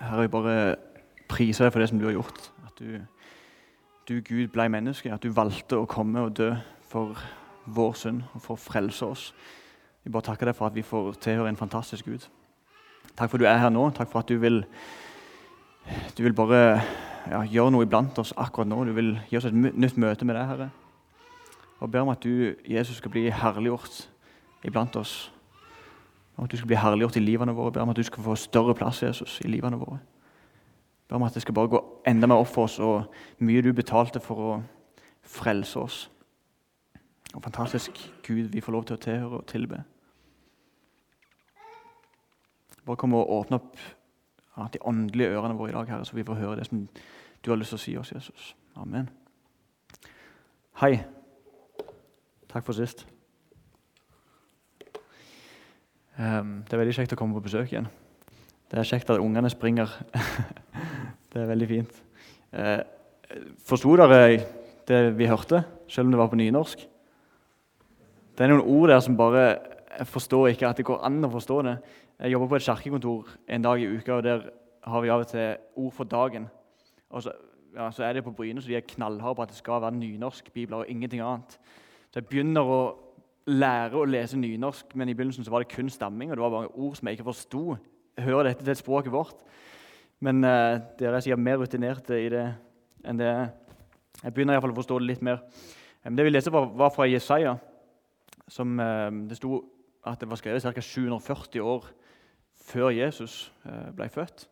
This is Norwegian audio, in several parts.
Herre, jeg bare priser deg for det som du har gjort. At du, du Gud, ble menneske. At du valgte å komme og dø for vår synd og for å frelse oss. Jeg bare takker deg for at vi får tilhøre en fantastisk Gud. Takk for at du er her nå. Takk for at du vil, du vil bare ja, gjøre noe iblant oss akkurat nå. Du vil gi oss et nytt møte med deg, Herre. Og ber om at du, Jesus, skal bli herliggjort iblant oss. Og at du skal bli herliggjort i livene våre. Ber om at du skal få større plass Jesus, i livene våre. Ber om at det skal bare gå enda mer opp for oss, og mye du betalte for å frelse oss. Og fantastisk Gud vi får lov til å tilhøre og tilbe. Bare kom og åpne opp ja, de åndelige ørene våre i dag, Herre, så vi får høre det som du har lyst til å si oss, Jesus. Amen. Hei. Takk for sist. Um, det er veldig kjekt å komme på besøk igjen. Det er kjekt at ungene springer. det er veldig fint. Uh, Forsto dere det vi hørte, selv om det var på nynorsk? Det er noen ord der som bare Jeg forstår ikke at det går an å forstå det. Jeg jobber på et kirkekontor en dag i uka, og der har vi av og til ord for dagen. Og så, ja, så er det på Bryne, så de er knallharde på at det skal være nynorsk bibler og ingenting annet. Så jeg begynner å lære å lese nynorsk, men i begynnelsen så var det kun stamming. og det var bare ord som jeg ikke forsto. Hører dette til språket vårt? Men uh, dere er sikkert mer rutinerte i det enn det Jeg begynner i hvert fall å forstå det litt mer. Um, det vi leste, var, var fra Jesaja. Som, uh, det sto at det var skrevet ca. 740 år før Jesus uh, ble født.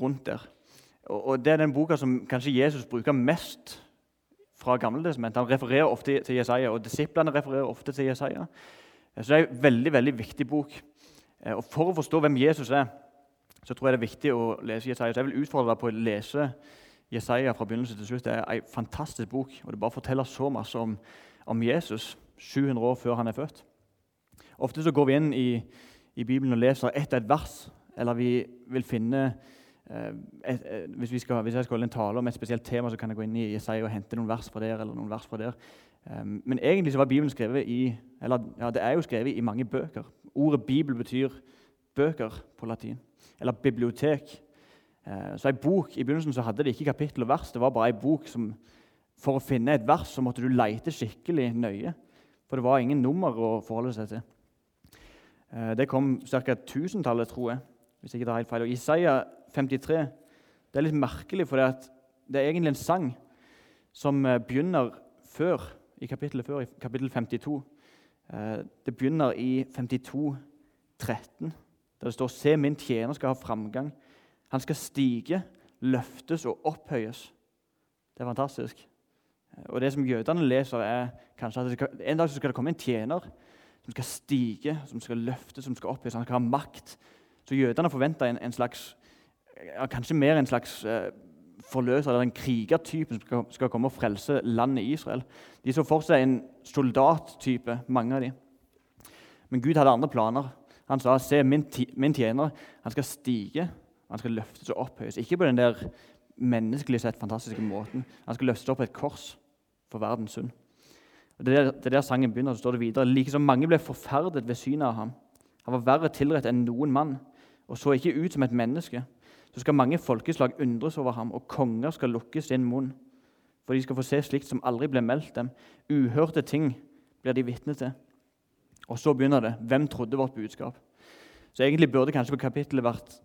rundt der. Og, og Det er den boka som kanskje Jesus bruker mest fra gamle testament. Han refererer ofte til Jesaja, og disiplene refererer ofte til Jesaja. Så det er en veldig veldig viktig bok. Eh, og For å forstå hvem Jesus er, så tror jeg det er viktig å lese Jesaja. Så jeg vil utfordre deg på å lese Jesaja fra begynnelse til slutt. Det er en fantastisk bok, og det bare forteller så masse om, om Jesus 700 år før han er født. Ofte så går vi inn i, i Bibelen og leser ett og ett vers, eller vi vil finne Eh, et, et, hvis, skal, hvis, jeg skal holde en tale om et spesielt tema, så kan jeg gå inn i Jesaja og hente noen vers fra der. eller noen vers fra der. Um, men egentlig så var Bibelen skrevet i eller ja, det er jo skrevet i mange bøker. Ordet Bibel betyr bøker på latin. Eller bibliotek. Uh, så ei bok, I begynnelsen så hadde det ikke kapittel og vers. Det var bare ei bok som For å finne et vers så måtte du leite skikkelig nøye. For det var ingen nummer å forholde seg til. Uh, det kom ca. 1000-tallet, tror jeg. hvis jeg ikke er helt feil. Og Isaiah 53 det er litt merkelig, for det er egentlig en sang som eh, begynner før, i kapittelet før, i kapittel 52. Eh, det begynner i 52, 13, der det står Se, min tjener skal ha framgang. Han skal stige, løftes og opphøyes. Det er fantastisk. Eh, og Det som jødene leser, er kanskje at skal, en dag skal det komme en tjener som skal stige, som skal løftes, som skal opphøyes. Han skal ha makt. Så jødene forventer en, en slags ja, kanskje mer en slags eh, forløser eller en krigertype som skal, skal, komme og frelse landet Israel. De så for seg en soldattype, mange av de. Men Gud hadde andre planer. Han sa se, min, min tjener han skal stige, han skal løftes og opphøyes. Ikke på den der menneskelig sett fantastiske måten. Han skal løftes opp på et kors for verdens synd. Og det er, der, er der sangen begynner. så står det videre. Like som mange ble forferdet ved synet av ham. Han var verre tilrett enn noen mann og så ikke ut som et menneske så skal mange folkeslag undres over ham, og konger skal lukke sin munn. For de skal få se slikt som aldri ble meldt dem. Uhørte ting blir de vitne til. Og så begynner det. Hvem trodde vårt budskap? Så egentlig burde kanskje kapittelet vært,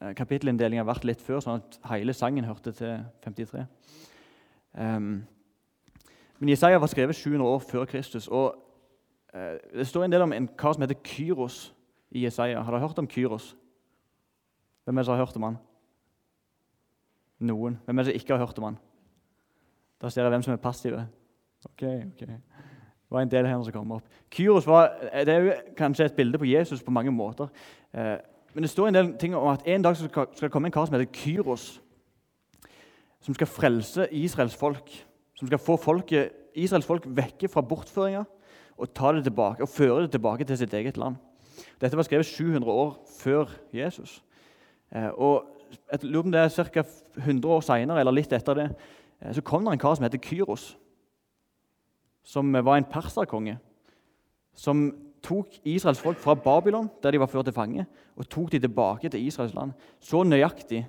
eh, kapittelinndelinga vært litt før, sånn at hele sangen hørte til 53. Um, ehm, men Jesaja var skrevet 700 år før Kristus. og uh, Det står en del om en kar som heter Kyros i Jesaja. Har dere hørt om Kyros? Hvem er det som har hørt om han? Noen. Hvem er det som ikke har hørt om han? Da ser jeg hvem som er passive. Ok, ok. Det var en del her som kom opp. Kyros var, det er jo kanskje et bilde på Jesus på mange måter. Eh, men det står en del ting om at en dag skal det komme en kar som heter Kyros. Som skal frelse Israels folk. Som skal få folket, Israels folk vekke fra bortføringa og ta det tilbake, og føre det tilbake til sitt eget land. Dette var skrevet 700 år før Jesus. Eh, og jeg lurer om det er ca. 100 år seinere, eller litt etter det, eh, så kom det en kar som heter Kyros. Som var en perserkonge. Som tok Israels folk fra Babylon, der de var ført til fange, og tok de tilbake til Israels land. Så nøyaktig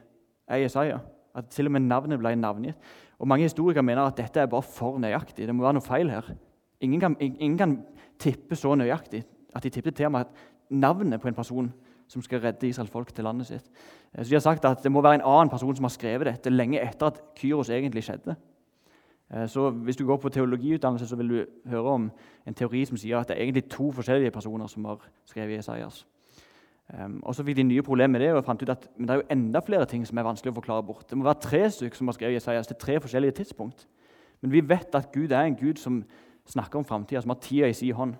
er Jesaja at til og med navnet ble navngitt. Og Mange historikere mener at dette er bare for nøyaktig. Det må være noe feil her. Ingen kan, ingen kan tippe så nøyaktig at de tippet til og med navnet på en person som skal redde Israels folk til landet sitt. Så de har sagt at Det må være en annen person som har skrevet dette lenge etter at Kyros egentlig skjedde. Eh, så Hvis du går på teologiutdannelse, så vil du høre om en teori som sier at det er egentlig to forskjellige personer som har skrevet Jesajas. Um, og Så fikk de nye problemer med det og fant ut at men det er jo enda flere ting som er vanskelig å forklare bort. Det må være tre stykker som har skrevet Jesajas til tre forskjellige tidspunkt. Men vi vet at Gud er en Gud som snakker om framtida, som har tida i sin hånd.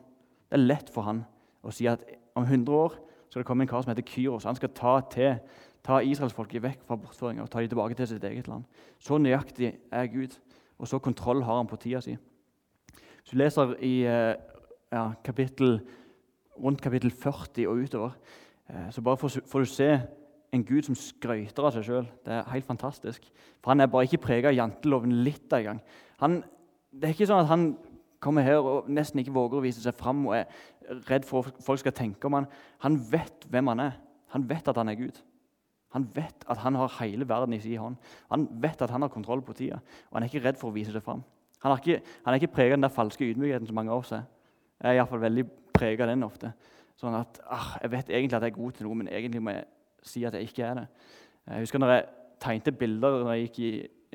Det er lett for han å si at om 100 år skal det komme en kar som heter Kyros. Han skal ta, til, ta israelsfolket vekk fra bortføringa og ta dem tilbake til sitt eget land. Så nøyaktig er Gud, og så kontroll har han på tida si. Hvis du leser i eh, ja, kapittel, rundt kapittel 40 og utover, Eh, så bare får du se en Gud som skrøyter av seg sjøl. Det er helt fantastisk. For Han er bare ikke prega av janteloven litt engang. Det er ikke sånn at han kommer her og nesten ikke våger å vise seg fram og er redd for at folk skal tenke om han. Han vet hvem han er. Han vet at han er Gud. Han vet at han har hele verden i sin hånd. Han vet at han har kontroll på tida, og han er ikke redd for å vise det fram. Han er ikke, han er ikke preget av den der falske ydmykheten som mange av oss er. Jeg er iallfall veldig preget av den ofte. Sånn at ah, Jeg vet egentlig at jeg er god til noe, men egentlig må jeg si at jeg ikke er det. Jeg husker når jeg tegnte bilder når jeg gikk i,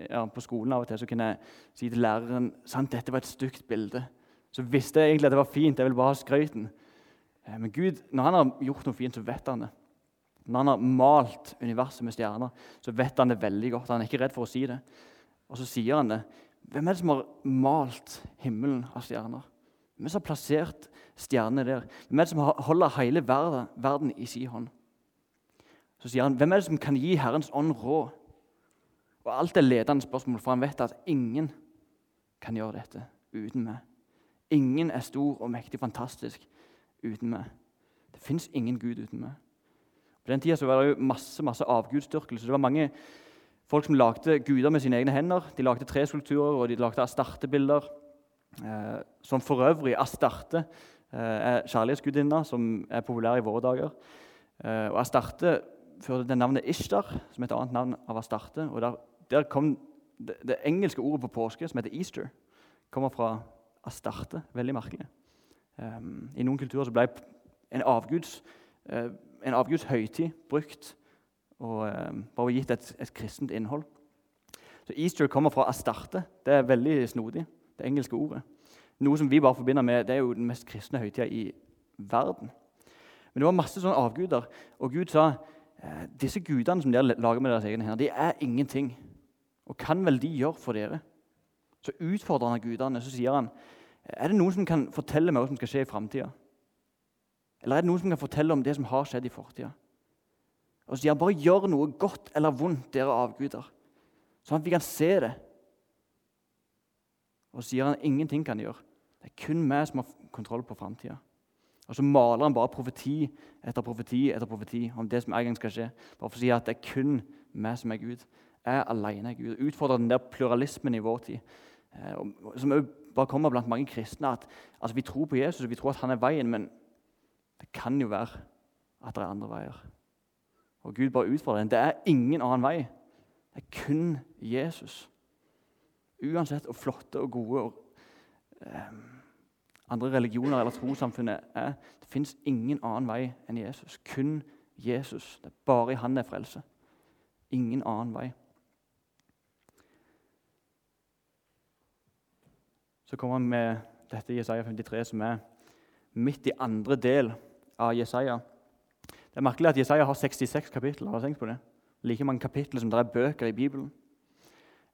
ja, på skolen, av og til, så kunne jeg si til læreren sant, dette var et stygt bilde. Så visste jeg egentlig at det var fint. Jeg ville bare ha skryten. Eh, men Gud, når han har gjort noe fint, så vet han det. Når han har malt universet med stjerner, så vet han det veldig godt. Han er ikke redd for å si det. Og så sier han det. Hvem er det som har malt himmelen av stjerner? Hvem er det som har plassert stjernene der? Hvem er det som holder hele verden, verden i sin hånd? Så sier han, hvem er det som kan gi Herrens ånd råd? Og Alt er ledende spørsmål, for han vet at ingen kan gjøre dette uten meg. Ingen er stor og mektig fantastisk uten meg. Det fins ingen Gud uten meg. På den tida var det jo masse masse avgudsdyrkelse. Det var mange folk som lagde guder med sine egne hender. De lagde treskulpturer og de lagde astartebilder. Eh, som for øvrig Astarte eh, er kjærlighetsgudinna, som er populær i våre dager. Eh, og Astarte førte til navnet Ishtar, som er et annet navn av Astarte. og Der, der kom det, det, engelske ordet på påske, som heter Easter, kommer fra Astarte. Veldig merkelig. Um, I noen kulturer ble en avguds, uh, en avguds høytid brukt og um, bare gitt et, et kristent innhold. Så Easter kommer fra Astarte. Det er veldig snodig det engelske ordet. Noe som vi bare forbinder med det er jo den mest kristne høytida i verden. Men det var masse sånne avguder, og Gud sa eh, disse gudene som dere lager med deres egne hender, de er ingenting. Og kan vel de gjøre for dere? Så utfordrer han gudene. Så sier han er det noen som kan fortelle meg hva som skal skje i framtida. Eller er det noen som kan fortelle om det som har skjedd i fortida? Og så sier han bare gjør noe godt eller vondt, dere avguder, sånn at vi kan se det og så sier han ingenting kan gjøre. Det er kun meg som har kontroll på framtida. Og så maler han bare profeti etter profeti etter profeti om det som en gang skal skje. Bare for å si at det er kun meg som er Gud. Jeg alene er Gud. Utfordrer den der pluralismen i vår tid. Eh, som bare kommer blant mange kristne. at altså, Vi tror på Jesus og vi tror at han er veien, men det kan jo være at det er andre veier. Og Gud bare utfordrer den. Det er ingen annen vei. Det er kun Jesus uansett hvor flotte og gode og, eh, andre religioner eller trossamfunnet er, det fins ingen annen vei enn Jesus. Kun Jesus. Det er bare i Han det er frelse. Ingen annen vei. Så kommer han med dette Jesaja 53, som er midt i andre del av Jesaja. Det er merkelig at Jesaja har 66 kapitler. Har jeg tenkt på det? Like mange kapitler som det er bøker i Bibelen.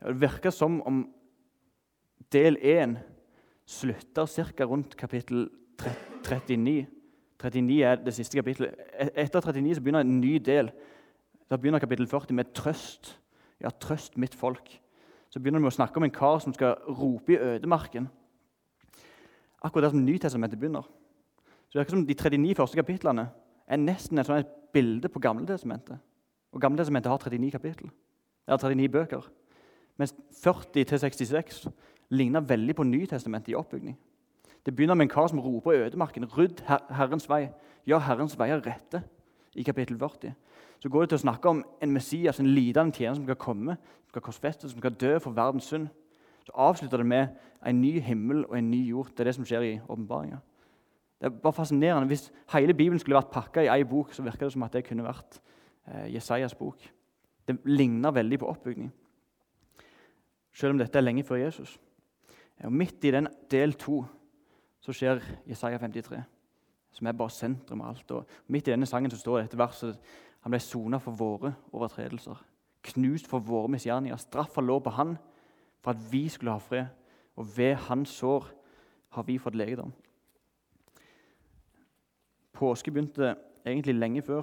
Det virker som om del 1 slutter ca. rundt kapittel 39. 39 er det siste kapittelet. E-, etter 39 så begynner en ny del. Da begynner kapittel 40 med trøst. Ja, trøst mitt folk. Så begynner vi å snakke om en kar som skal rope i ødemarken. Akkurat der som Nytestamentet begynner. Så det virker som De 39 første kapitlene er nesten et, et bilde på Gamletestamentet. Og Gamletestamentet har 39 kapittel. Eller 39 bøker. Mens 40-66 ligner veldig på Nytestamentet i oppbygning. Det begynner med en kar som roper i ødemarken 'Rydd Herrens vei'. Gjør Herrens veier rette. I kapittel 40. Så går det til å snakke om en Messias, en lidende tjener som skal komme, som skal korsfestes, som skal dø for verdens synd. Så avslutter det med en ny himmel og en ny jord. Det er det som skjer i åpenbaringa. Det er bare fascinerende. Hvis hele Bibelen skulle vært pakka i ei bok, så virker det som at det kunne vært eh, Jesajas bok. Det ligner veldig på oppbygning, selv om dette er lenge før Jesus. Og Midt i den del to så skjer Jesaja 53, som er bare sentrum av alt. Og midt i denne sangen så står det dette verset han ble sona for våre overtredelser, knust for våre misgjerninger. Straffa lå på han for at vi skulle ha fred, og ved hans sår har vi fått legedom. Påske begynte egentlig lenge før.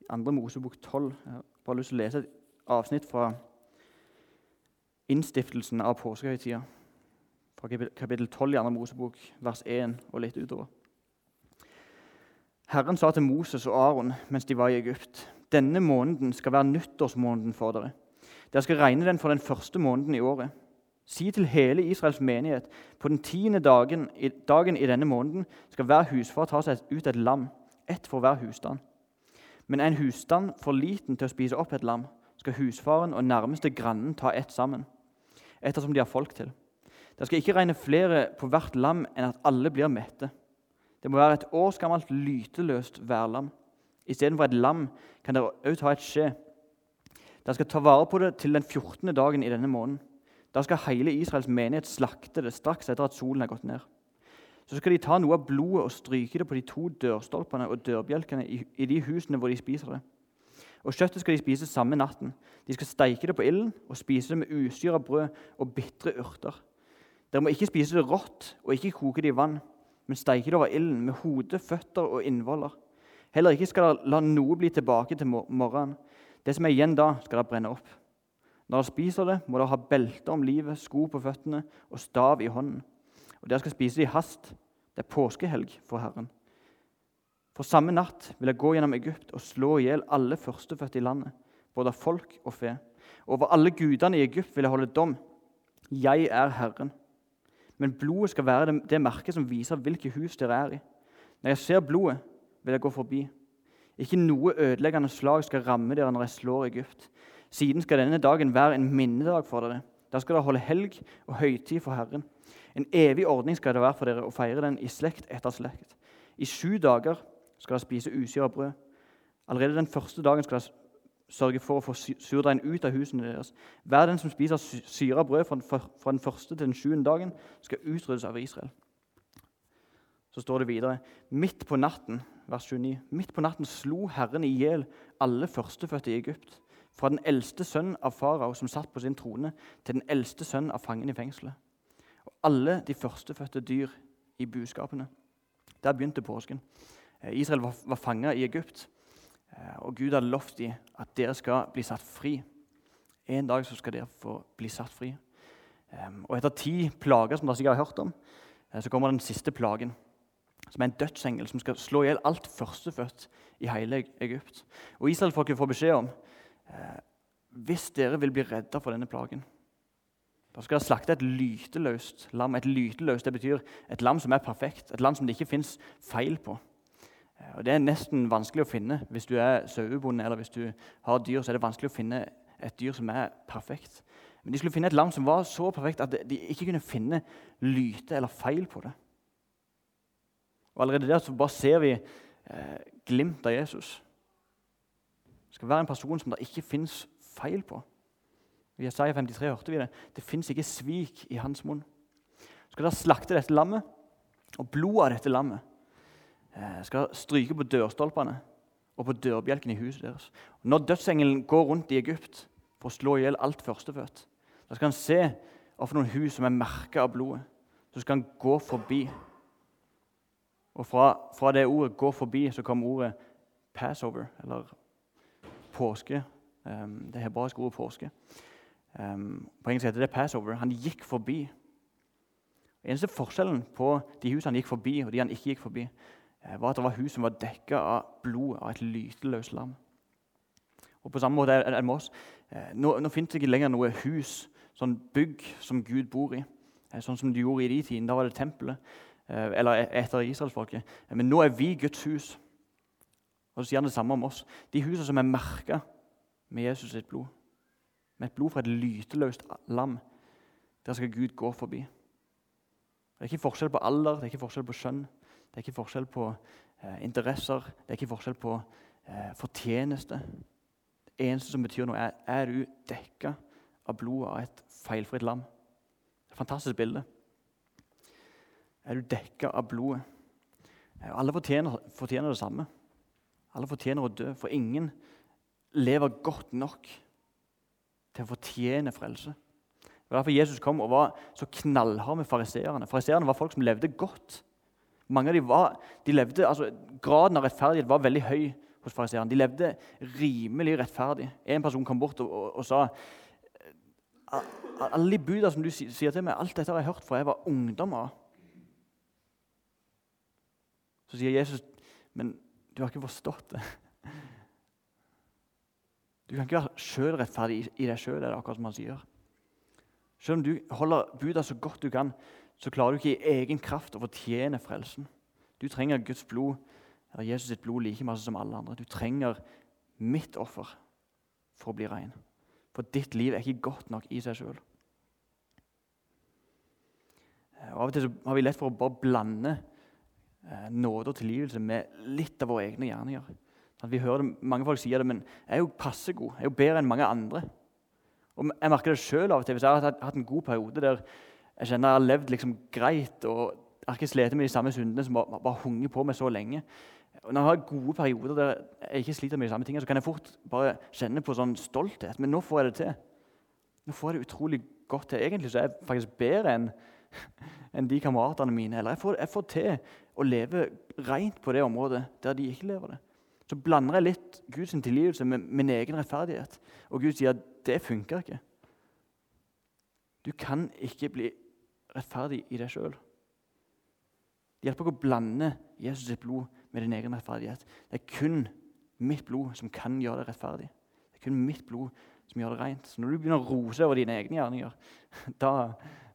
I 2. Mosebok 12. Jeg har bare lyst til å lese et avsnitt fra innstiftelsen av påskehøytida. Fra kapittel 12 i 2. Mosebok, vers 1 og litt utover. Herren sa til Moses og Aron mens de var i Egypt.: Denne måneden skal være nyttårsmåneden for dere. Dere skal regne den for den første måneden i året. Si til hele Israels menighet på den tiende dagen, dagen i denne måneden skal hver husfar ta seg ut et lam, ett for hver husstand. Men en husstand for liten til å spise opp et lam, skal husfaren og nærmeste grannen ta ett sammen, ettersom de har folk til. Dere skal ikke regne flere på hvert lam enn at alle blir mette. Det må være et års gammelt lyteløst værlam. Istedenfor et lam kan dere òg ta et skje. Dere skal ta vare på det til den 14. dagen i denne måneden. Da skal hele Israels menighet slakte det straks etter at solen er gått ned. Så skal de ta noe av blodet og stryke det på de to dørstolpene og dørbjelkene i, de husene hvor de spiser det. Og Kjøttet skal de spise samme natten. De skal steike det på ilden og spise det med usyra brød og bitre urter. Dere må ikke spise det rått og ikke koke det i vann, men steike det over ilden med hode, føtter og innvoller. Heller ikke skal dere la noe bli tilbake til morgenen. Det som er igjen da, skal dere brenne opp. Når dere spiser det, må dere ha belte om livet, sko på føttene og stav i hånden. Og dere skal spise det i hast. Det er påskehelg for Herren. For samme natt vil jeg gå gjennom Egypt og slå i hjel alle førstefødte i landet, både folk og fe. Over alle gudene i Egypt vil jeg holde dom. Jeg er Herren. Men blodet skal være det, det merket som viser hvilke hus dere er i. Når jeg ser blodet, vil jeg gå forbi. Ikke noe ødeleggende slag skal ramme dere når jeg slår Egypt. Siden skal denne dagen være en minnedag for dere. Da skal dere holde helg og høytid for Herren. En evig ordning skal det være for dere å feire den i slekt etter slekt. I sju dager skal dere spise usyra brød. Allerede den første dagen skal dere sørge for å få surdeigen ut av husene deres. Hver den som spiser syra brød fra den første til den sjuende dagen, skal utryddes av Israel. Så står det videre midt på natten vers 29. Midt på natten slo Herren i hjel alle førstefødte i Egypt. Fra den eldste sønn av farao som satt på sin trone, til den eldste sønn av fangen i fengselet. Og alle de førstefødte dyr i buskapene. Der begynte påsken. Eh, Israel var, var fanga i Egypt, og Gud har lovt dem at dere skal bli satt fri. En dag så skal dere få bli satt fri. Og Etter ti plager som dere sikkert har hørt om, eh, så kommer den siste plagen som er en dødsengel som skal slå i hjel alt førstefødt i hele Egypt. Og Israelfolket får beskjed om eh, hvis dere vil bli redda for denne plagen, da skal dere slakte et lyteløst lam. Et lyteløst det betyr et lam som er perfekt, et lam som det ikke fins feil på. Eh, og Det er nesten vanskelig å finne hvis du er sauebonde eller hvis du har dyr. så er det vanskelig å finne et dyr som er perfekt. Men de skulle finne et lam som var så perfekt at de ikke kunne finne lyte eller feil på det. Og Allerede der så bare ser vi eh, glimt av Jesus. Det skal være en person som det ikke fins feil på. I Jesaja 53 hørte vi det. Det fins ikke svik i hans munn. Skal dere slakte dette lammet, og blodet av dette lammet skal stryke på dørstolpene og på dørbjelken i huset deres. Når dødsengelen går rundt i Egypt for å slå i hjel alt førstefødt, da skal han se noen hus som er merka av blodet. Så skal han gå forbi og fra, fra, det ordet 'gå forbi' så kom ordet 'passover', eller påske. Um, det hebraiske ordet 'påske'. Um, på engelsk heter det 'passover'. Han gikk forbi. Eneste forskjellen på de husene han gikk forbi, og de han ikke gikk forbi, var at det var hus som var dekka av blod av et lyteløst lam. Og På samme måte er det med oss. Uh, nå, nå finnes det ikke lenger noe hus, sånn bygg, som Gud bor i. eh, sånn som de gjorde i de tidene. Da var det tempelet, eh, eller etter israelsfolket. Men nå er vi Guds hus. Og så sier han det samme om oss. De husene som er merka med Jesus sitt blod, med et blod fra et lyteløst lam, der skal Gud gå forbi. Det er ikke forskjell på alder, det er ikke forskjell på skjønn, det er ikke forskjell på eh, interesser, det er ikke forskjell på eh, fortjeneste. Det eneste som betyr noe, er er du dekka av blodet av et feilfritt lam. Et fantastisk bilde. Er du dekka av blodet? Alle fortjener, fortjener, det samme. Alle fortjener å dø, for ingen lever godt nok til å fortjene frelse. Det var derfor Jesus kom og var så knallhard med fariseerne. Fariseerne var folk som levde godt. Mange av dem var, de levde, altså Graden av rettferdighet var veldig høy hos fariseerne. De levde rimelig rettferdig. En person kom bort og, og, og sa alle de buda som du sier til meg, alt dette har jeg hørt fra jeg var ungdom av. Så sier Jesus, men du har ikke forstått det. Du kan ikke være sjølrettferdig i deg sjøl, er det akkurat som han sier. Selv om du holder buda så godt du kan, så klarer du ikke i egen kraft å fortjene frelsen. Du trenger Guds blod, eller Jesus sitt blod like masse som alle andre. Du trenger mitt offer for å bli ren. For ditt liv er ikke godt nok i seg sjøl. Av og til har vi lett for å bare blande eh, nåde og tilgivelse med litt av våre egne gjerninger. At vi hører det, Mange folk sier det, men jeg er jo passe god. Jeg er jo bedre enn mange andre. Og Jeg merker det sjøl av og til. Hvis jeg har hatt en god periode der jeg kjenner jeg har levd liksom greit og jeg har ikke slitt med de samme syndene som bare, bare hunger på meg så lenge, og Når jeg har gode perioder der jeg ikke sliter med de samme tingene, så kan jeg fort bare kjenne på sånn stolthet. Men nå får jeg det til. Nå får jeg det utrolig godt til. Egentlig så er jeg faktisk bedre enn enn de kameratene mine. Eller jeg får, jeg får, til å leve rent på det området der de ikke lever det. Så blander jeg litt Guds tilgivelse med min egen rettferdighet. Og Gud sier at det funker ikke. Du kan ikke bli rettferdig i deg sjøl. Det hjelper ikke å blande Jesus sitt blod med din egen rettferdighet. Det er kun mitt blod som kan gjøre deg rettferdig. Det er kun mitt blod som gjør det rent. Så når du begynner å rose over dine egne gjerninger, da,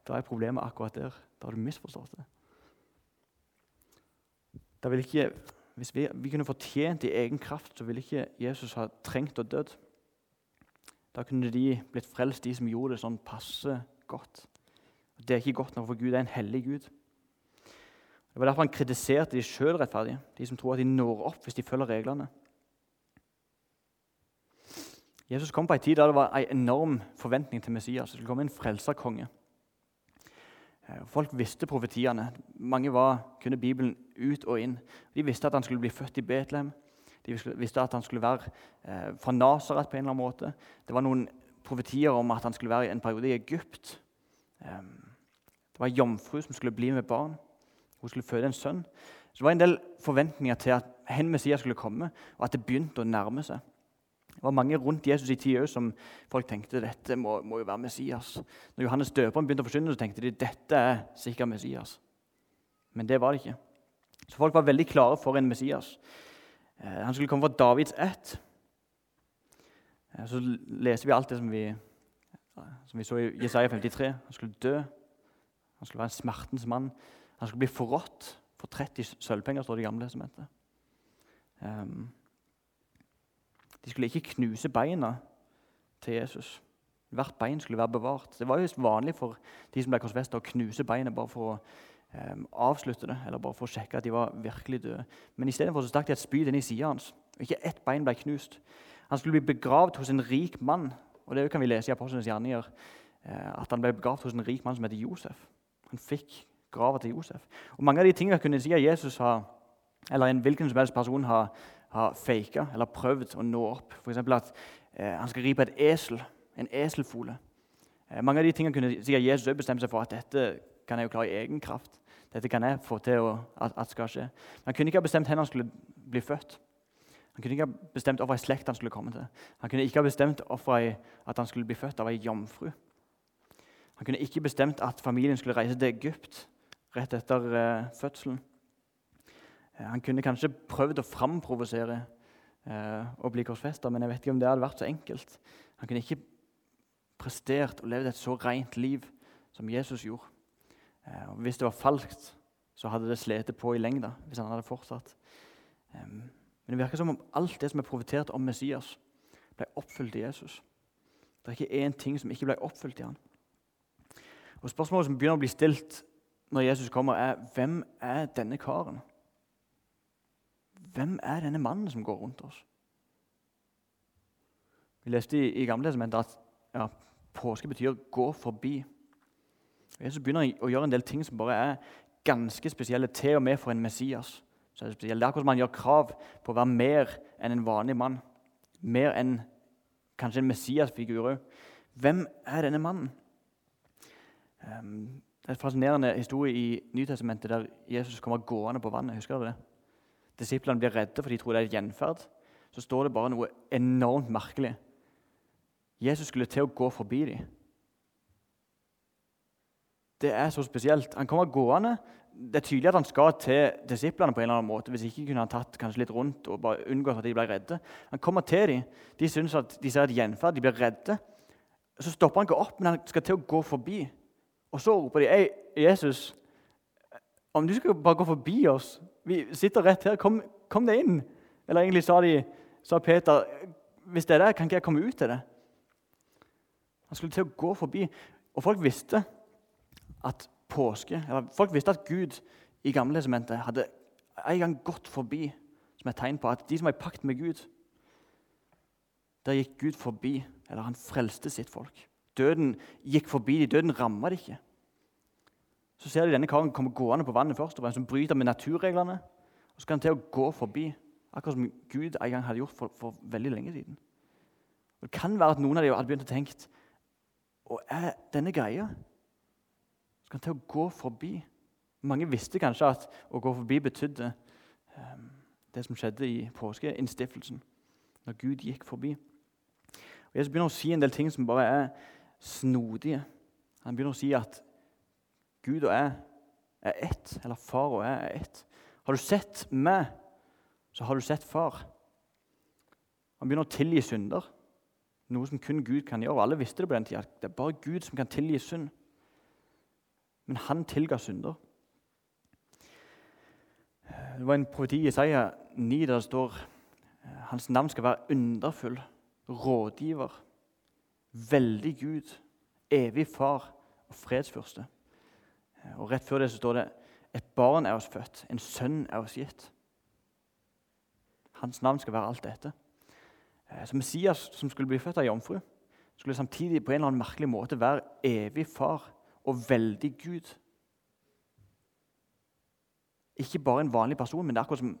da er problemet akkurat der. Da har du misforstått det. Da vil ikke, hvis vi, vi kunne fortjent i egen kraft, så ville ikke Jesus ha trengt å dø. Da kunne de blitt frelst, de som gjorde det sånn passe godt. Det er ikke godt nok, for Gud er en hellig Gud. Det var derfor han kritiserte de sjølrettferdige, de som tror at de når opp hvis de følger reglene. Jesus kom på en tid da det var en enorm forventning til Messias. Det skulle komme en frelserkonge. Eh, folk visste profetiene. Mange var, kunne Bibelen ut og inn. De visste at han skulle bli født i Betlehem. De visste at han skulle være eh, fra Nasaret på en eller annen måte. Det var noen profetier om at han skulle være i en periode i Egypt. Eh, det var ei jomfru som skulle bli med barn. Hun skulle føde en sønn. Så det var en del forventninger til at hen Messias skulle komme, og at det begynte å nærme seg. Det var mange rundt Jesus i tida som folk tenkte dette må, må, jo være Messias. Når Johannes døperen begynte å forsyne, så tenkte de dette er sikkert Messias. Men det var det ikke. Så folk var veldig klare for en Messias. Eh, han skulle komme fra Davids ett. Eh, så leser vi alt det som vi, som vi så i Jesaja 53. Han skulle dø. Han skulle være en smertens mann. Han skulle bli forrådt for 30 sølvpenger, står det i Gamle testamentet. Um, de skulle ikke knuse beina til Jesus. Hvert bein skulle være bevart. Det var jo vanlig for de som ble korsfesta, å knuse beinet bare for å um, avslutte det, eller bare for å sjekke at de var virkelig døde. Men istedenfor stakk de et spyd inn i sida hans. Ikke ett bein ble knust. Han skulle bli begravd hos en rik mann. Og det kan vi lese i Apostlenes gjerninger. Eh, at han ble begravd hos en rik mann som heter Josef. Han fikk grava til Josef. Og Mange av de tingene kunne si at Jesus har, eller en hvilken som helst person har, har faka eller prøvd å nå opp. F.eks. at eh, han skal ri på et esel, en eselfole. Eh, mange av de tingene kunne si at Jesus bestemte seg for at dette kan jeg jo klare i egen kraft. Dette kan jeg få til å, at, at skal skje. Men han kunne ikke ha bestemt hvor han skulle bli født. Han kunne ikke ha bestemt hvilken slekt han skulle komme til. Han kunne ikke ha bestemt at han skulle bli født av ei jomfru. Han kunne ikke bestemt at familien skulle reise til Egypt rett etter eh, fødselen. Eh, han kunne kanskje prøvd å framprovosere eh, å bli korsfesta, men jeg vet ikke om det hadde vært så enkelt. Han kunne ikke prestert og levd et så rent liv som Jesus gjorde. Og hvis det var falskt, så hadde det slitt på i lengda hvis han hadde fortsatt. Men det virker som om alt det som er profetert om Messias, ble oppfylt i Jesus. Det er ikke én ting som ikke ble oppfylt i han. Og Spørsmålet som begynner å bli stilt når Jesus kommer, er hvem er denne karen? Hvem er denne mannen som går rundt oss? Vi leste i, i Gamle testamentet at ja, påske betyr 'gå forbi'. Jesus begynner å gjøre en del ting som bare er ganske spesielle, til og med for en Messias. Så er Det. Det er akkurat som han gjør krav på å være mer enn en vanlig mann. Mer enn kanskje en Messias-figur òg. Hvem er denne mannen? Det er en fascinerende historie i Nytestamentet der Jesus kommer gående på vannet. Husker dere det? Disiplene blir redde, for de tror det er et gjenferd. Så står det bare noe enormt merkelig. Jesus skulle til å gå forbi dem. Det er så spesielt. Han kommer gående. Det er tydelig at han skal til disiplene. på en eller annen måte. Hvis ikke kunne han tatt kanskje litt rundt og bare unngått at de ble redde. Han kommer til dem. De syns at de ser et gjenferd. De blir redde. Så stopper han ikke opp, men han skal til å gå forbi. Og så roper de Ei, Jesus, om du skal bare gå forbi oss Vi sitter rett her. Kom, kom deg inn. Eller egentlig sa, de, sa Peter hvis det er det, kan ikke jeg komme ut til det? Han skulle til å gå forbi. Og folk visste at påske, eller folk visste at Gud i Gamle testamentet hadde en gang gått forbi som et tegn på at de som var i pakt med Gud Der gikk Gud forbi, eller han frelste sitt folk. Døden gikk forbi de, døden ramma de ikke. Så ser de denne karen komme gående på vannet først, og som bryter med naturreglene. Og så skal han til å gå forbi, akkurat som Gud en gang hadde gjort for, for veldig lenge siden. Og Det kan være at noen av dem hadde begynt å tenke Og er denne greia skal han til å gå forbi. Mange visste kanskje at å gå forbi betydde um, det som skjedde i påskeinnstiftelsen, når Gud gikk forbi. Og Jesus begynner å si en del ting som bare er snodige. Han begynner å si at Gud og jeg er ett, eller far og jeg er ett. Har du sett meg, så har du sett far. Han begynner å tilgi synder, noe som kun Gud kan gjøre. Alle visste det på den tida. Det er bare Gud som kan tilgi synd men han tilga synder. Det var en profeti i Isaiah 9 der det står hans navn skal være underfull, rådgiver, veldig Gud, evig far og fredsfyrste. Og Rett før det så står det et barn er oss født, en sønn er oss gitt. Hans navn skal være alt dette. Så Messias, som skulle bli født av jomfru, skulle samtidig på en eller annen merkelig måte være evig far og veldig Gud. Ikke bare en vanlig person, men det er akkurat som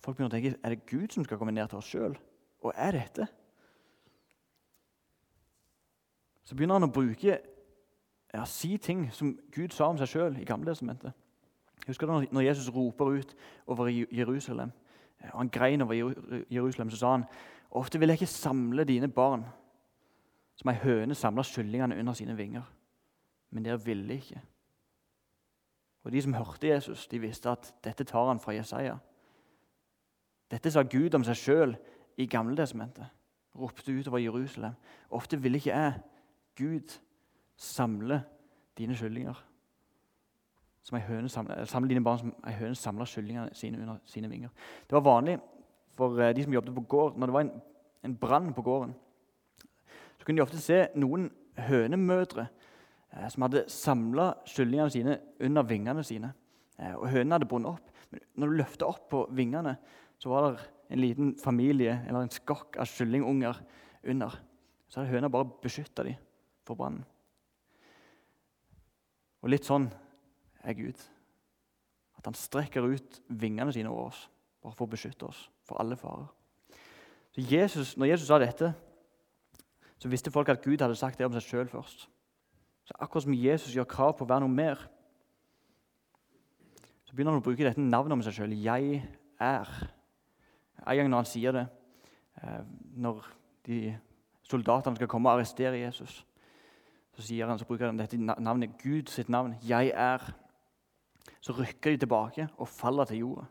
folk begynner å tenke er det Gud som skal komme ned til oss sjøl. Og er dette? Så begynner han å bruke ja, si ting som Gud sa om seg sjøl i Gamle testamentet. Husker du når Jesus roper ut over Jerusalem? og Han grein over Jerusalem, så sa han ofte vil jeg ikke samle dine barn som ei høne samler kyllingene under sine vinger men dere ville ikke. Og De som hørte Jesus, de visste at dette tar han fra Jesaja. Dette sa Gud om seg sjøl i Gamle Testamentet. Ropte utover Jerusalem. Ofte ville ikke jeg, Gud, samle dine kyllinger. Som høne samler, samler dine barn som ei høne samler kyllingene sine under sine vinger. Det var vanlig for eh, de som jobbet på gård, når det var en, en brann på gården. Så kunne de ofte se noen hønemødre Eh, som hadde samla kyllingene sine under vingene sine. Eh, og Hønene hadde bundet opp. Men når du løfta opp på vingene, så var det en liten familie eller en skokk av kyllingunger under. Så hadde høna bare beskytta dem for brannen. Og litt sånn er Gud. At han strekker ut vingene sine over oss bare for å beskytte oss for alle farer. Så Jesus, når Jesus sa dette, så visste folk at Gud hadde sagt det om seg sjøl først. Så akkurat som Jesus gjør krav på å være noe mer, så begynner han å bruke dette navnet om seg sjøl. 'Jeg er'. En gang når han sier det, eh, når de soldatene skal komme og arrestere Jesus, så, sier han, så bruker han dette navnet, Gud sitt navn. 'Jeg er'. Så rykker de tilbake og faller til jorda.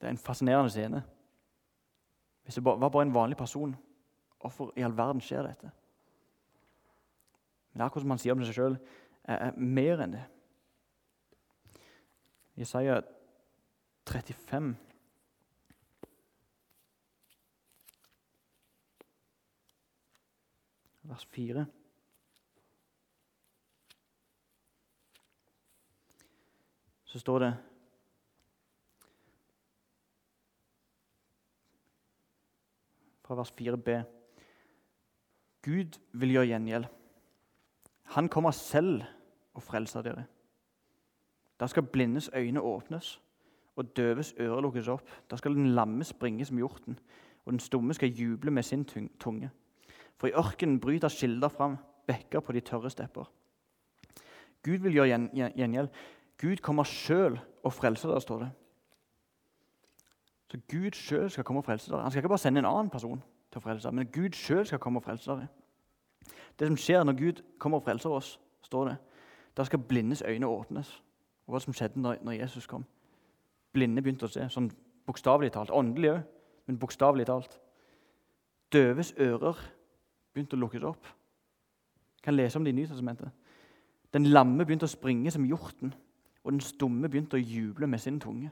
Det er en fascinerende scene. Hvis det var bare en vanlig person, hvorfor i all verden skjer dette? Men akkurat som han sier om seg sjøl, er mer enn det. Jesaja 35 vers 4. Så står det fra vers 4b Gud vil gjøre gjengjeld. Han kommer selv og frelser dere. Da skal blindes øyne åpnes og døves ører lukkes opp. Da skal den lamme springe som hjorten, og den stumme skal juble med sin tunge. For i ørkenen bryter kilder fram, bekker på de tørre stepper. Gud vil gjøre gjengjeld. Gud kommer sjøl og frelser dere, står det. Så Gud sjøl skal komme og frelse dere. Han skal ikke bare sende en annen person til å frelse dere, men Gud sjøl skal komme og frelse dere. Det som skjer når Gud kommer og frelser oss, står det, da skal blindes øyne åpnes. Og hva som skjedde når, Jesus kom. Blinde begynte å se, sånn bokstavelig talt. Åndelig òg, men bokstavelig talt. Døves ører begynte å lukkes opp. Jeg kan lese om det i Nytestamentet. Den lamme begynte å springe som hjorten, og den stumme begynte å juble med sin tunge.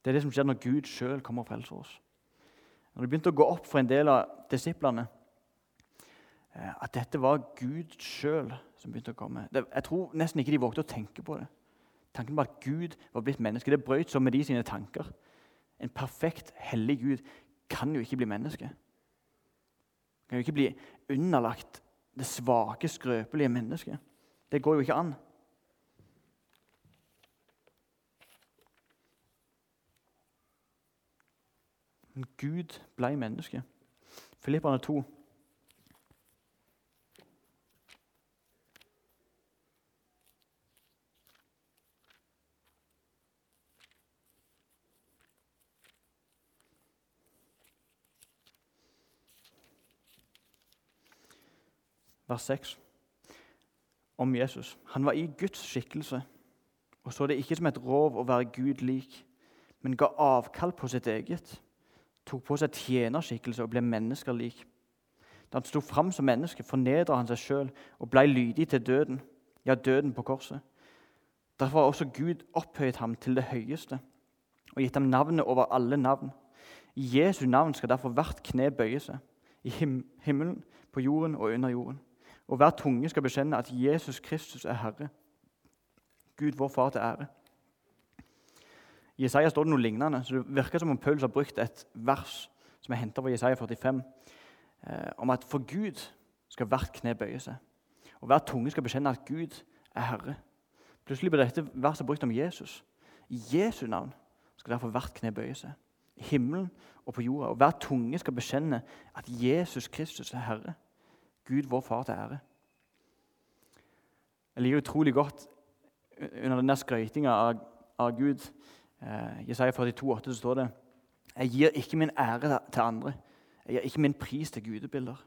Det er det som skjer når Gud sjøl kommer og frelser oss. Når det begynte å gå opp for en del av disiplene eh, at dette var Gud sjøl som begynte å komme Jeg tror nesten ikke de vågte å tenke på det. Tanken på at Gud var blitt menneske, det brøt så med de sine tanker. En perfekt, hellig Gud kan jo ikke bli menneske kan jo ikke bli underlagt det svake, skrøpelige mennesket. Det går jo ikke an. Men Gud ble menneske. Filipperne 2. vers 6, om Jesus. Han var i Guds skikkelse og så det ikke som et rov å være Gud lik, men ga avkall på sitt eget, tok på seg tjenerskikkelse og ble mennesker lik. Da han sto fram som menneske, fornedra han seg sjøl og blei lydig til døden, ja, døden på korset. Derfor har også Gud opphøyet ham til det høyeste og gitt ham navnet over alle navn. I Jesu navn skal derfor hvert kne bøye seg, i him himmelen, på jorden og under jorden og hver tunge skal bekjenne at Jesus Kristus er Herre. Gud, vår Far til ære. I Jesaja står det noe lignende, så det virker som om Paulus har brukt et vers som er henta fra Jesaja 45, eh, om at for Gud skal hvert kne bøye seg, og hver tunge skal bekjenne at Gud er Herre. Plutselig blir dette verset brukt om Jesus. I Jesu navn skal derfor hvert kne bøye seg. I himmelen og på jorda. Og hver tunge skal bekjenne at Jesus Kristus er Herre. Gud vår far til ære. Jeg liker utrolig godt under denne skrøytinga av, av, Gud. Eh, Jesaja 42, 8, så står det Jeg gir ikke min ære til andre. Jeg gir ikke min pris til gudebilder.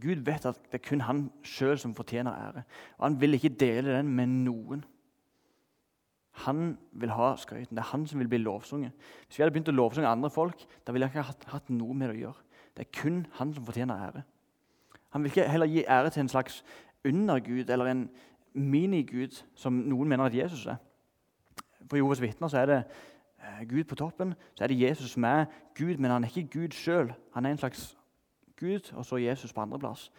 Gud vet at det er kun han sjøl som fortjener ære. Og Han vil ikke dele den med noen. Han vil ha skrøyten. Det er han som vil bli lovsunget. Hvis vi hadde begynt å lovsunge andre folk, da ville jeg ikke hatt, hatt noe med det å gjøre. Det er kun han som fortjener ære. Han vil ikke heller gi ære til en slags undergud eller en minigud, som noen mener at Jesus er. For Jehovas vitner så er det eh, Gud på toppen, så er det Jesus som er Gud, men han er ikke Gud sjøl. Han er en slags Gud, og så Jesus på andreplass.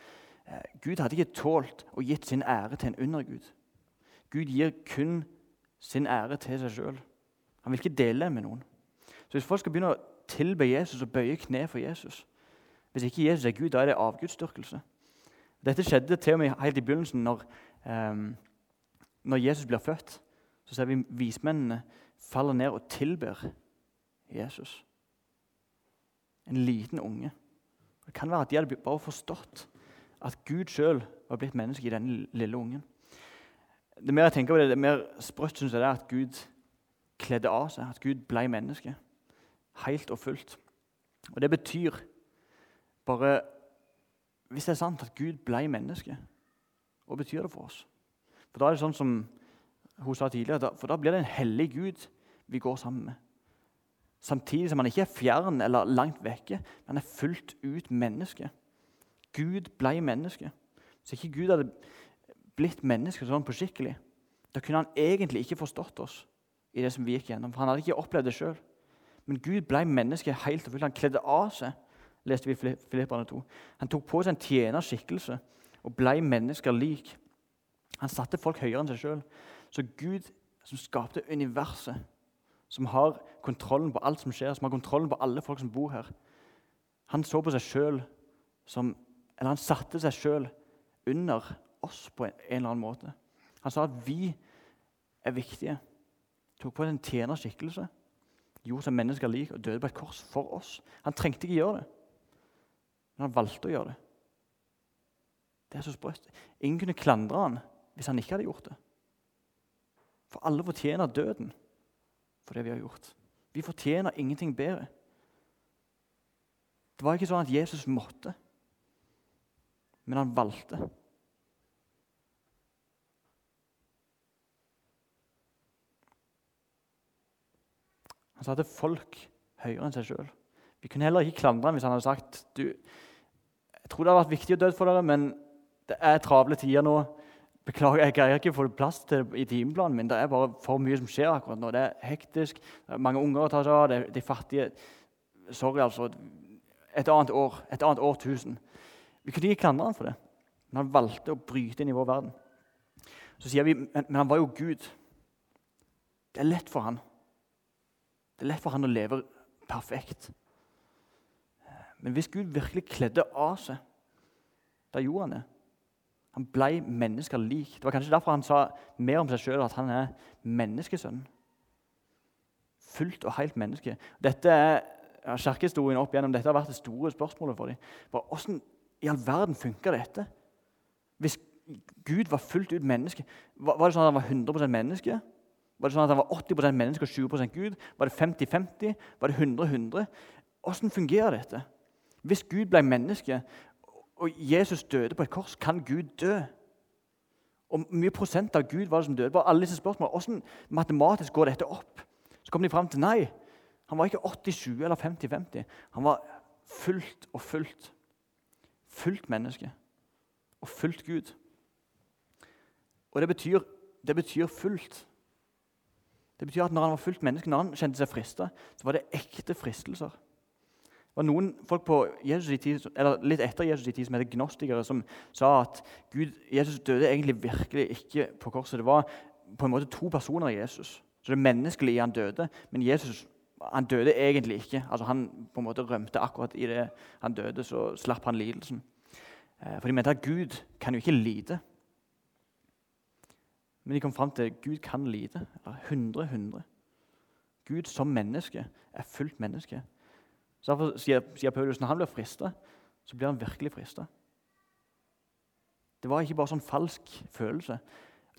Eh, Gud hadde ikke tålt å gitt sin ære til en undergud. Gud gir kun sin ære til seg sjøl. Han vil ikke dele det med noen. Så Hvis folk skal begynne å tilbe Jesus og bøye kne for Jesus, hvis ikke Jesus er Gud, da er det avgudsdyrkelse. Dette skjedde til og med helt i begynnelsen. Når, um, når Jesus blir født, så ser vi vismennene faller ned og tilber Jesus. En liten unge. Det kan være at de hadde bare forstått at Gud sjøl var blitt menneske i denne lille ungen. Det mer jeg tenker på det, det mer sprøtt syns jeg det er at Gud kledde av seg, at Gud ble menneske. Helt og fullt. Og det betyr bare Hvis det er sant at Gud ble menneske, hva betyr det for oss? For da er det sånn som hun sa tidligere, for da blir det en hellig Gud vi går sammen med. Samtidig som han ikke er fjern eller langt vekke, men er fullt ut menneske. Gud ble menneske. så ikke Gud hadde blitt menneske sånn på skikkelig, da kunne han egentlig ikke forstått oss i det som vi gikk gjennom. For han hadde ikke opplevd det sjøl. Men Gud ble menneske helt og fullt. Han kledde av seg, leste vi i Filipperne 2. Han tok på seg en tjenerskikkelse og ble mennesker lik. Han satte folk høyere enn seg sjøl. Så Gud, som skapte universet, som har kontrollen på alt som skjer, som har kontrollen på alle folk som bor her, han så på seg sjøl som Eller han satte seg sjøl under oss på en, eller annen måte. Han sa at vi er viktige. Tok på seg en tjenerskikkelse, gjorde seg mennesker lik og døde på et kors for oss. Han trengte ikke gjøre det, men han valgte å gjøre det. Det er så sprøtt. Ingen kunne klandre han hvis han ikke hadde gjort det. For alle fortjener døden for det vi har gjort. Vi fortjener ingenting bedre. Det var ikke sånn at Jesus måtte, men han valgte. Han satte folk høyere enn seg sjøl. Vi kunne heller ikke klandre ham hvis han hadde sagt du, jeg tror det har vært viktig å dø for dere, men det er travle tider nå. Beklager, jeg greier ikke å få plass til det i timeplanen min. Det er bare for mye som skjer akkurat nå. Det er hektisk. Det er mange unger å ta seg av. Det er de fattige. Sorry, altså et annet år, et annet årtusen. Vi kunne ikke klandre han for det, men han valgte å bryte inn i vår verden. Så sier vi men, men han var jo Gud. Det er lett for han. Det er lett for han å leve perfekt. Men hvis Gud virkelig kledde av seg, da gjorde han det. Han ble mennesker lik. Det var kanskje derfor han sa mer om seg sjøl at han er menneskesønn. Fullt og helt menneske. Dette er ja, kirkehistorien opp igjennom dette har vært det store spørsmålet for dem. Hvordan i all verden funka dette? Hvis Gud var fullt ut menneske, var, var det sånn at han var 100% menneske? Var det sånn at han var 80 menneske og 20% Gud? Var det 50-50? Var det 100-100? Hvordan fungerer dette? Hvis Gud ble menneske, og Jesus døde på et kors, kan Gud dø? Og mye prosent av Gud var det som døde? Bare alle disse spørsmålene. Hvordan matematisk går dette opp? Så kom de fram til nei. Han var ikke 80-20 eller 50-50. Han var fullt og fullt. Fullt menneske og fullt Gud. Og det betyr, det betyr fullt. Det betyr at når han var fullt menneske, når han kjente seg frista, så var det ekte fristelser. Det var noen folk på Jesus tid, eller litt etter Jesus i tid som heter gnostikere, som sa at Gud, Jesus døde egentlig virkelig ikke på korset. Det var på en måte to personer i Jesus. Så det menneskelige han døde, men Jesus han døde egentlig ikke. Altså, han på en måte rømte akkurat i det han døde, så slapp han lidelsen. Eh, for de mente at Gud kan jo ikke lide. Men de kom fram til at Gud kan lide. Eller 100 100. Gud som menneske er fullt menneske. Så Derfor sier, Paulus når han blir frista, så blir han virkelig frista. Det var ikke bare sånn falsk følelse.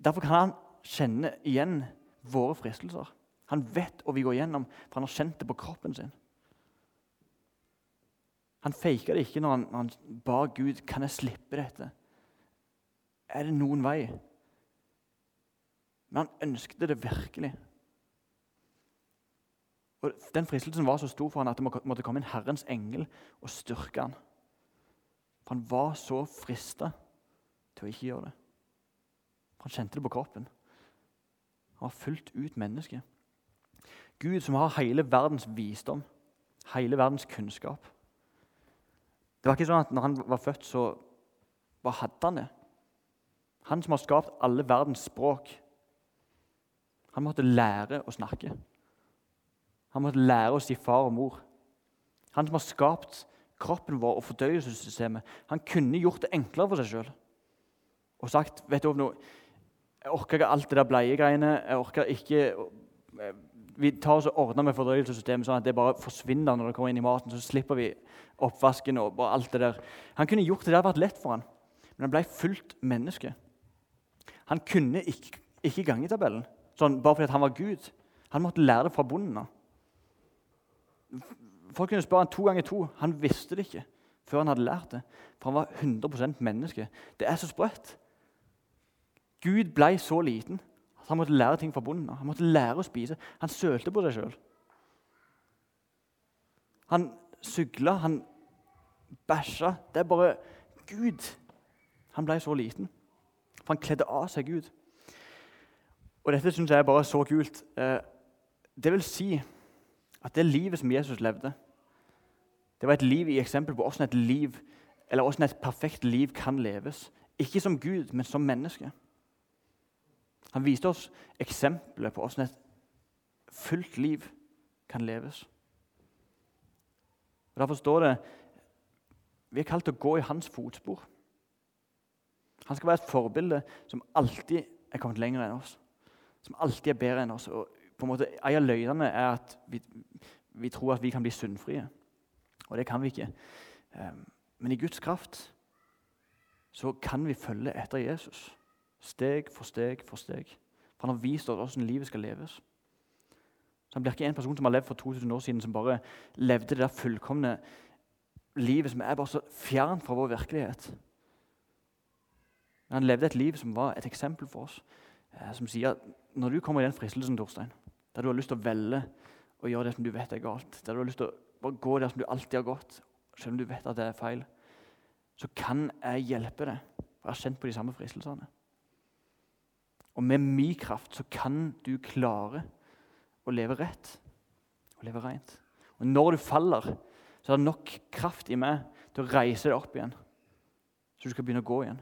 Derfor kan han kjenne igjen våre fristelser. Han vet hva vi går gjennom, for han har kjent det på kroppen sin. Han faka det ikke når han, når han ba Gud kan jeg slippe dette. Er det noen vei? Men han ønsket det virkelig. Og Den fristelsen var så stor for han at det måtte komme en Herrens engel og styrke han. For han var så frista til å ikke gjøre det. For Han kjente det på kroppen. Han var fullt ut menneske. Gud som har hele verdens visdom, hele verdens kunnskap. Det var ikke sånn at når han var født, så bare hadde han det. Han som har skapt alle verdens språk. Han måtte lære å snakke. Han måtte lære å si far og mor. Han som har skapt kroppen vår og fordøyelsessystemet. Han kunne gjort det enklere for seg sjøl og sagt vet du noe, Jeg orker ikke alt det der bleiegreiene. Jeg orker ikke vi tar oss og ordner med fordøyelsessystemet sånn at det bare forsvinner når det kommer inn i maten. Så slipper vi oppvasken og bare alt det der. Han kunne gjort det, det hadde vært lett for han. Men han ble fullt menneske. Han kunne ikke, ikke gangetabellen sånn, bare fordi han var Gud. Han måtte lære det fra bonden av. Folk kunne spørre han to ganger to. Han visste det ikke før han hadde lært det. For han var 100% menneske. Det er så sprøtt. Gud ble så liten at han måtte lære ting fra bonden. Han måtte lære å spise. Han sølte på seg sjøl. Han sugla, han bæsja. Det er bare Gud. Han ble så liten. For han kledde av seg Gud. Og dette syns jeg er bare så kult. Eh, det vil si at det livet som Jesus levde, det var et liv i eksempel på hvordan et liv, eller hvordan et perfekt liv kan leves. Ikke som Gud, men som menneske. Han viste oss eksempler på hvordan et fullt liv kan leves. Og Derfor står det vi er kalt til å gå i hans fotspor. Han skal være et forbilde som alltid er kommet lenger enn oss. Som alltid er bedre enn oss. Og på En måte, en av løgnene er at vi, vi, tror at vi kan bli syndfrie. Og det kan vi ikke. Ehm, men i Guds kraft så kan vi følge etter Jesus. Steg for steg for steg. For Han har vist oss hvordan livet skal leves. Så Han blir ikke en person som har levd for 2000 år siden, som bare levde det der fullkomne livet som er bare så fjernt fra vår virkelighet. Men han levde et liv som var et eksempel for oss. Eh, som sier at når du kommer i den fristelsen, Torstein, der du har lyst til å velge å gjøre det som du vet er galt, der du har lyst til å bare gå der som du alltid har gått, selv om du vet at det er feil, så kan jeg hjelpe deg. For jeg har kjent på de samme fristelsene. Og med min kraft så kan du klare å leve rett og leve rent. Og når du faller, så er det nok kraft i meg til å reise deg opp igjen, så du skal begynne å gå igjen.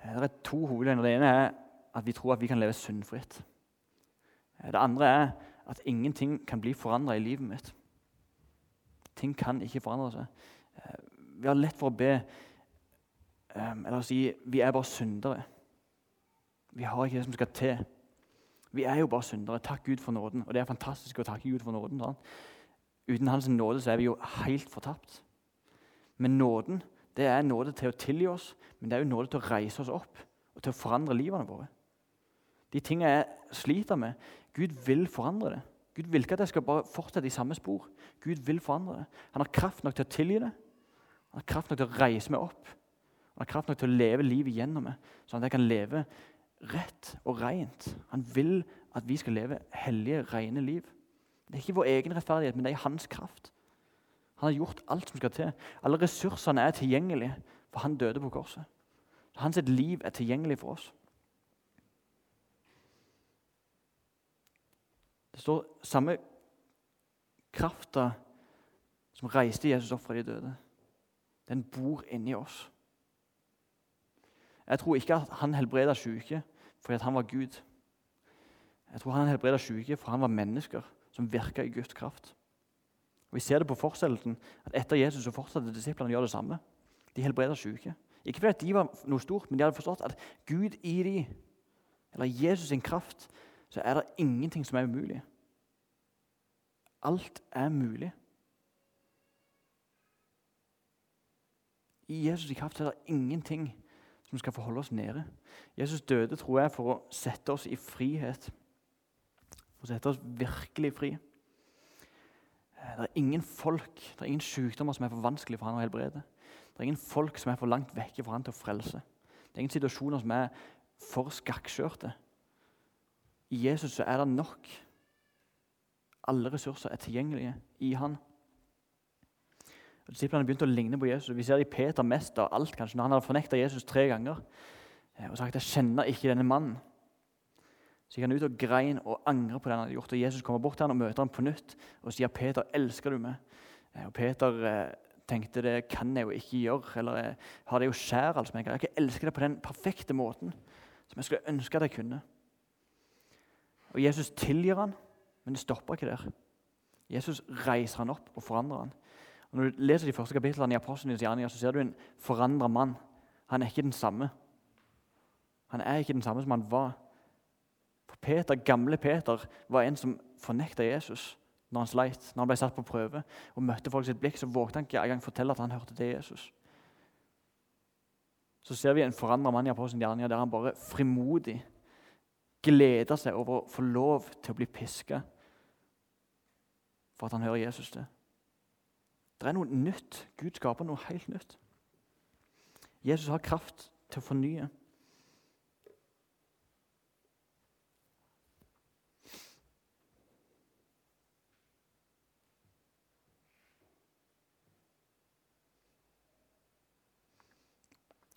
Eh, det er to hovedlinjer. Det ene er at vi tror at vi kan leve syndfritt. Eh, det andre er at ingenting kan bli forandra i livet mitt. Ting kan ikke forandre seg. Eh, vi har lett for å be Eller å si vi er bare syndere. Vi har ikke det som skal til. Vi er jo bare syndere. Takk Gud for nåden. Og det er fantastisk å takke Gud for nåden. Sant? Uten Hans nåde så er vi jo helt fortapt. Men nåden det er nåde til å tilgi oss, men det er jo nåde til å reise oss opp og til å forandre livene våre. De tingene jeg sliter med, Gud vil forandre det. Gud vil ikke at jeg skal bare fortsette i samme spor. Gud vil forandre det. Han har kraft nok til å tilgi det. Han har kraft nok til å reise meg opp. Han har kraft nok til å leve livet gjennom meg, sånn at jeg kan leve rett og rent. Han vil at vi skal leve hellige, rene liv. Det er ikke vår egen rettferdighet, men det er hans kraft. Han har gjort alt som skal til. Alle ressursene er tilgjengelige, for han døde på korset. Hans liv er tilgjengelig for oss. Det står samme krafta som reiste Jesus opp fra de døde. Den bor inni oss. Jeg tror ikke at han helbreda syke fordi han var Gud. Jeg tror han helbreda syke for han var mennesker som virka i Guds kraft. Og Vi ser det på fortsettelsen at etter Jesus så fortsatte disiplene å gjøre det samme. De helbreda syke. Ikke fordi de var noe stort, men de hadde forstått at Gud i de, eller Jesus sin kraft, så er det ingenting som er umulig. Alt er mulig. I Jesus' i kraft er det ingenting som skal forholde oss nede. Jesus døde, tror jeg, for å sette oss i frihet. For å sette oss virkelig fri. Det er ingen folk, det er ingen sykdommer som er for vanskelig for han å helbrede. Det er ingen folk som er for langt vekke for han til å frelse. Det er ingen situasjoner som er for skakkskjørte. I Jesus er det nok. Alle ressurser er tilgjengelige i han. Og Disiplene begynte å ligne på Jesus. Vi ser det i Peter mest av alt. kanskje, Når han hadde fornekta Jesus tre ganger eh, og sagt 'jeg kjenner ikke denne mannen', så gikk han ut og grein og angret på det han hadde gjort. Og Jesus kommer bort til han og møter ham på nytt og sier 'Peter, elsker du meg?' Eh, og Peter eh, tenkte 'det kan jeg jo ikke gjøre', eller 'har det jo skjær altså, Jeg kan ikke elske deg på den perfekte måten som jeg skulle ønske at jeg kunne'. Og Jesus tilgir han, men det stopper ikke der. Jesus reiser han opp og forandrer han. Og når du leser de første kapitlene i Apostlenes gjerninger, så ser du en forandra mann. Han er ikke den samme. Han er ikke den samme som han var. For Peter, Gamle Peter var en som fornekta Jesus når han sleit, når han ble satt på prøve og møtte folk sitt blikk. Så vågte han ikke engang fortelle at han hørte til Jesus. Så ser vi en forandra mann i Apostelens gjerninger der han bare frimodig gleder seg over å få lov til å bli piska for at han hører Jesus til. Det er noe nytt. Gud skaper noe helt nytt. Jesus har kraft til å fornye.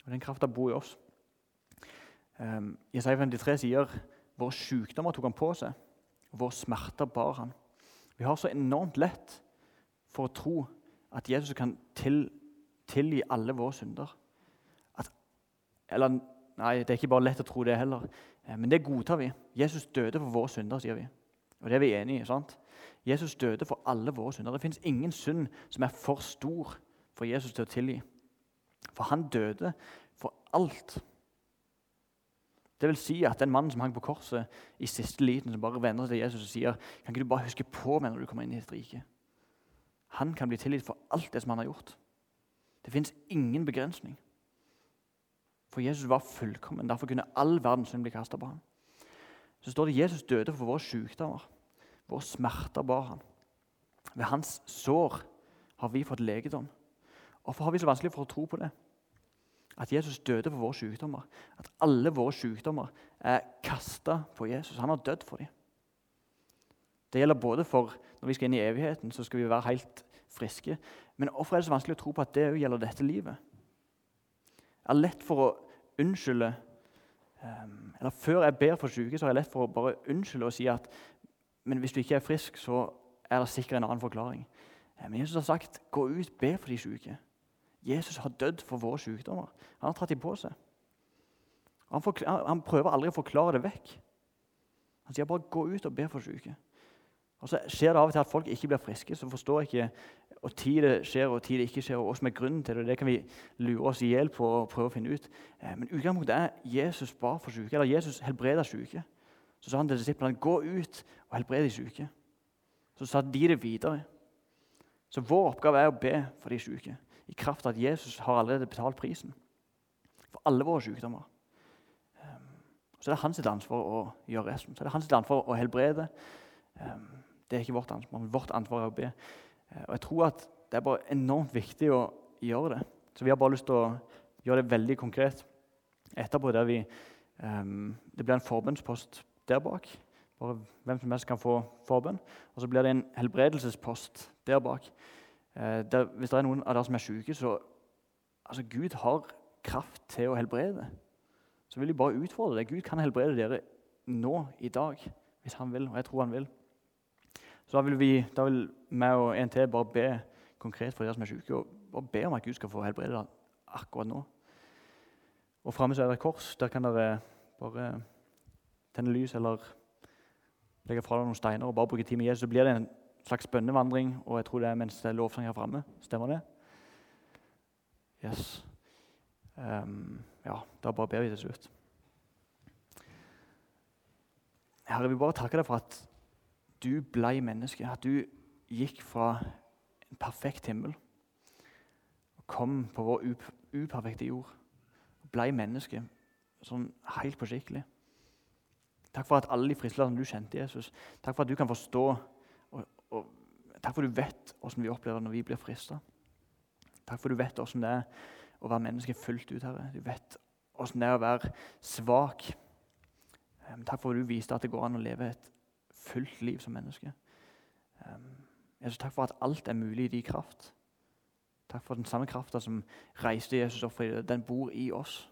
Og Den krafta bor i oss. Um, Jesaja 53 sier våre sykdommer tok han på seg, og våre smerter bar han. Vi har så enormt lett for å tro at Jesus kan til, tilgi alle våre synder. At, eller Nei, det er ikke bare lett å tro det heller, eh, men det godtar vi. Jesus døde for våre synder, sier vi. Og det er vi enige i. sant? Jesus døde for alle våre synder. Det fins ingen synd som er for stor for Jesus til å tilgi. For han døde for alt. Det vil si at den mannen som hang på korset i siste liten, som bare vender seg til Jesus og sier kan ikke du bare huske på meg når du kommer inn i ditt rike? Han kan bli tilgitt for alt det som han har gjort. Det fins ingen begrensning. For Jesus var fullkommen. Derfor kunne all verdens synd bli kasta på ham. Så står det Jesus døde for våre sykdommer. Våre smerter bar han. Ved hans sår har vi fått legedom. Hvorfor har vi så vanskelig for å tro på det? At Jesus døde for våre sykdommer. At alle våre sykdommer er kasta på Jesus. Han har dødd for dem. Det gjelder både for når vi skal inn i evigheten, så skal vi være helt friske. Men hvorfor er det så vanskelig å tro på at det òg gjelder dette livet? Jeg har lett for å unnskylde um, Eller før jeg ber for syke, så har jeg lett for å bare unnskylde og si at men hvis du ikke er frisk, så er det sikkert en annen forklaring. Eh, men Jesus har sagt 'gå ut, be for de syke'. Jesus har dødd for våre sykdommer. Han har tatt dem på seg. Han, han, prøver aldri å forklare det vekk. Han sier bare 'gå ut og be for syke'. Og Så skjer det av og til at folk ikke blir friske. Så forstår jeg ikke og tid det skjer og tid det ikke skjer, og hva som er grunnen til det. Det kan vi lure oss i hjel på og prøve å finne ut. Eh, men utgangspunktet er Jesus bar for syke, eller Jesus helbreda syke. Så sa han til disiplene gå ut og helbred de syke. Så sa de det videre. Så vår oppgave er å be for de syke, i kraft av at Jesus har allerede betalt prisen for alle våre sykdommer. Så så er det hans ansvar å gjøre resten. Så er det hans ansvar å helbrede. Ehm, det er ikke vårt ansvar, men vårt ansvar er å be. Eh, og jeg tror at det er bare enormt viktig å gjøre det. Så vi har bare lyst til å gjøre det veldig konkret etterpå. der vi, um, Det blir en forbønnspost der bak. Bare Hvem som helst kan få forbønn. Og så blir det en helbredelsespost der bak. Uh, der, hvis det er noen av dere som er syke, så altså Gud har kraft til å helbrede. Så vil jeg bare utfordre deg. Gud kan helbrede dere nå, i dag, hvis han vil. Og jeg tror han vil. Så da vil vi da vil meg og en til bare be konkret for dere som er syke, og bare be om at Gud skal få helbrede dere akkurat nå. Og framme er det et kors. Der kan dere bare tenne lys eller legge fra dere noen steiner og bare bruke tid med Jesus. Så blir det en slags bønnevandring, og jeg tror det er mens det er lovsang her framme. Stemmer det? Yes. Um, ja, da bare ber vi til slutt. Herre, vi bare takker deg for at du ble menneske. At du gikk fra en perfekt himmel og kom på vår uperfekte jord og ble menneske sånn helt på skikkelig. Takk for at alle de fristelsene du kjente, Jesus, takk for at du kan forstå Takk for at du vet hvordan vi opplever når vi blir frista. Takk for at du vet hvordan det er å være menneske fullt ut. Herre. Du vet hvordan det er å være svak. Takk for at du viste at det går an å leve et fullt liv som menneske. Jesus, takk for at alt er mulig i din kraft. Takk for den samme krafta som reiste Jesus opp for Den bor i oss.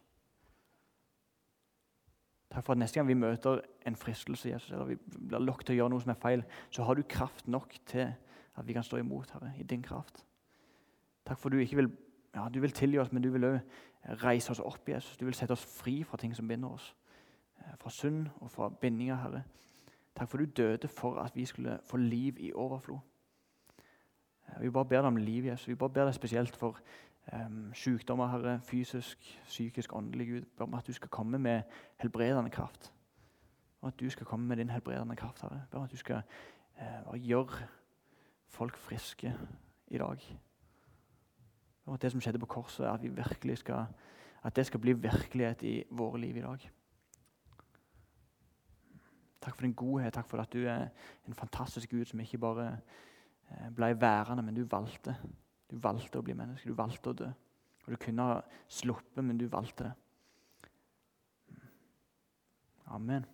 Takk for at neste gang vi møter en fristelse, Jesus, eller vi blir lokket til å gjøre noe som er feil, så har du kraft nok til at vi kan stå imot, Herre, i din kraft. Takk for du ikke vil, ja, du vil tilgi oss, men du vil òg reise oss opp, Jesus. Du vil sette oss fri fra ting som binder oss. Eh, fra synd og fra bindinger, Herre. Takk for du døde for at vi skulle få liv i overflod. Eh, vi bare ber deg om liv, Jesus. Vi bare ber deg spesielt for um, sykdommer, Herre. Fysisk, psykisk, åndelig. Gud. Ber om at du skal komme med helbredende kraft. Og at du skal komme med din helbredende kraft, Herre. Ber om at du skal uh, gjøre folk friske i dag. Og at det som skjedde på korset, at, vi skal, at det skal bli virkelighet i våre liv i dag. Takk for din godhet. Takk for at du er en fantastisk Gud som ikke bare eh, ble værende, men du valgte. Du valgte å bli menneske. Du valgte å dø. Og Du kunne ha sluppet, men du valgte det. Amen.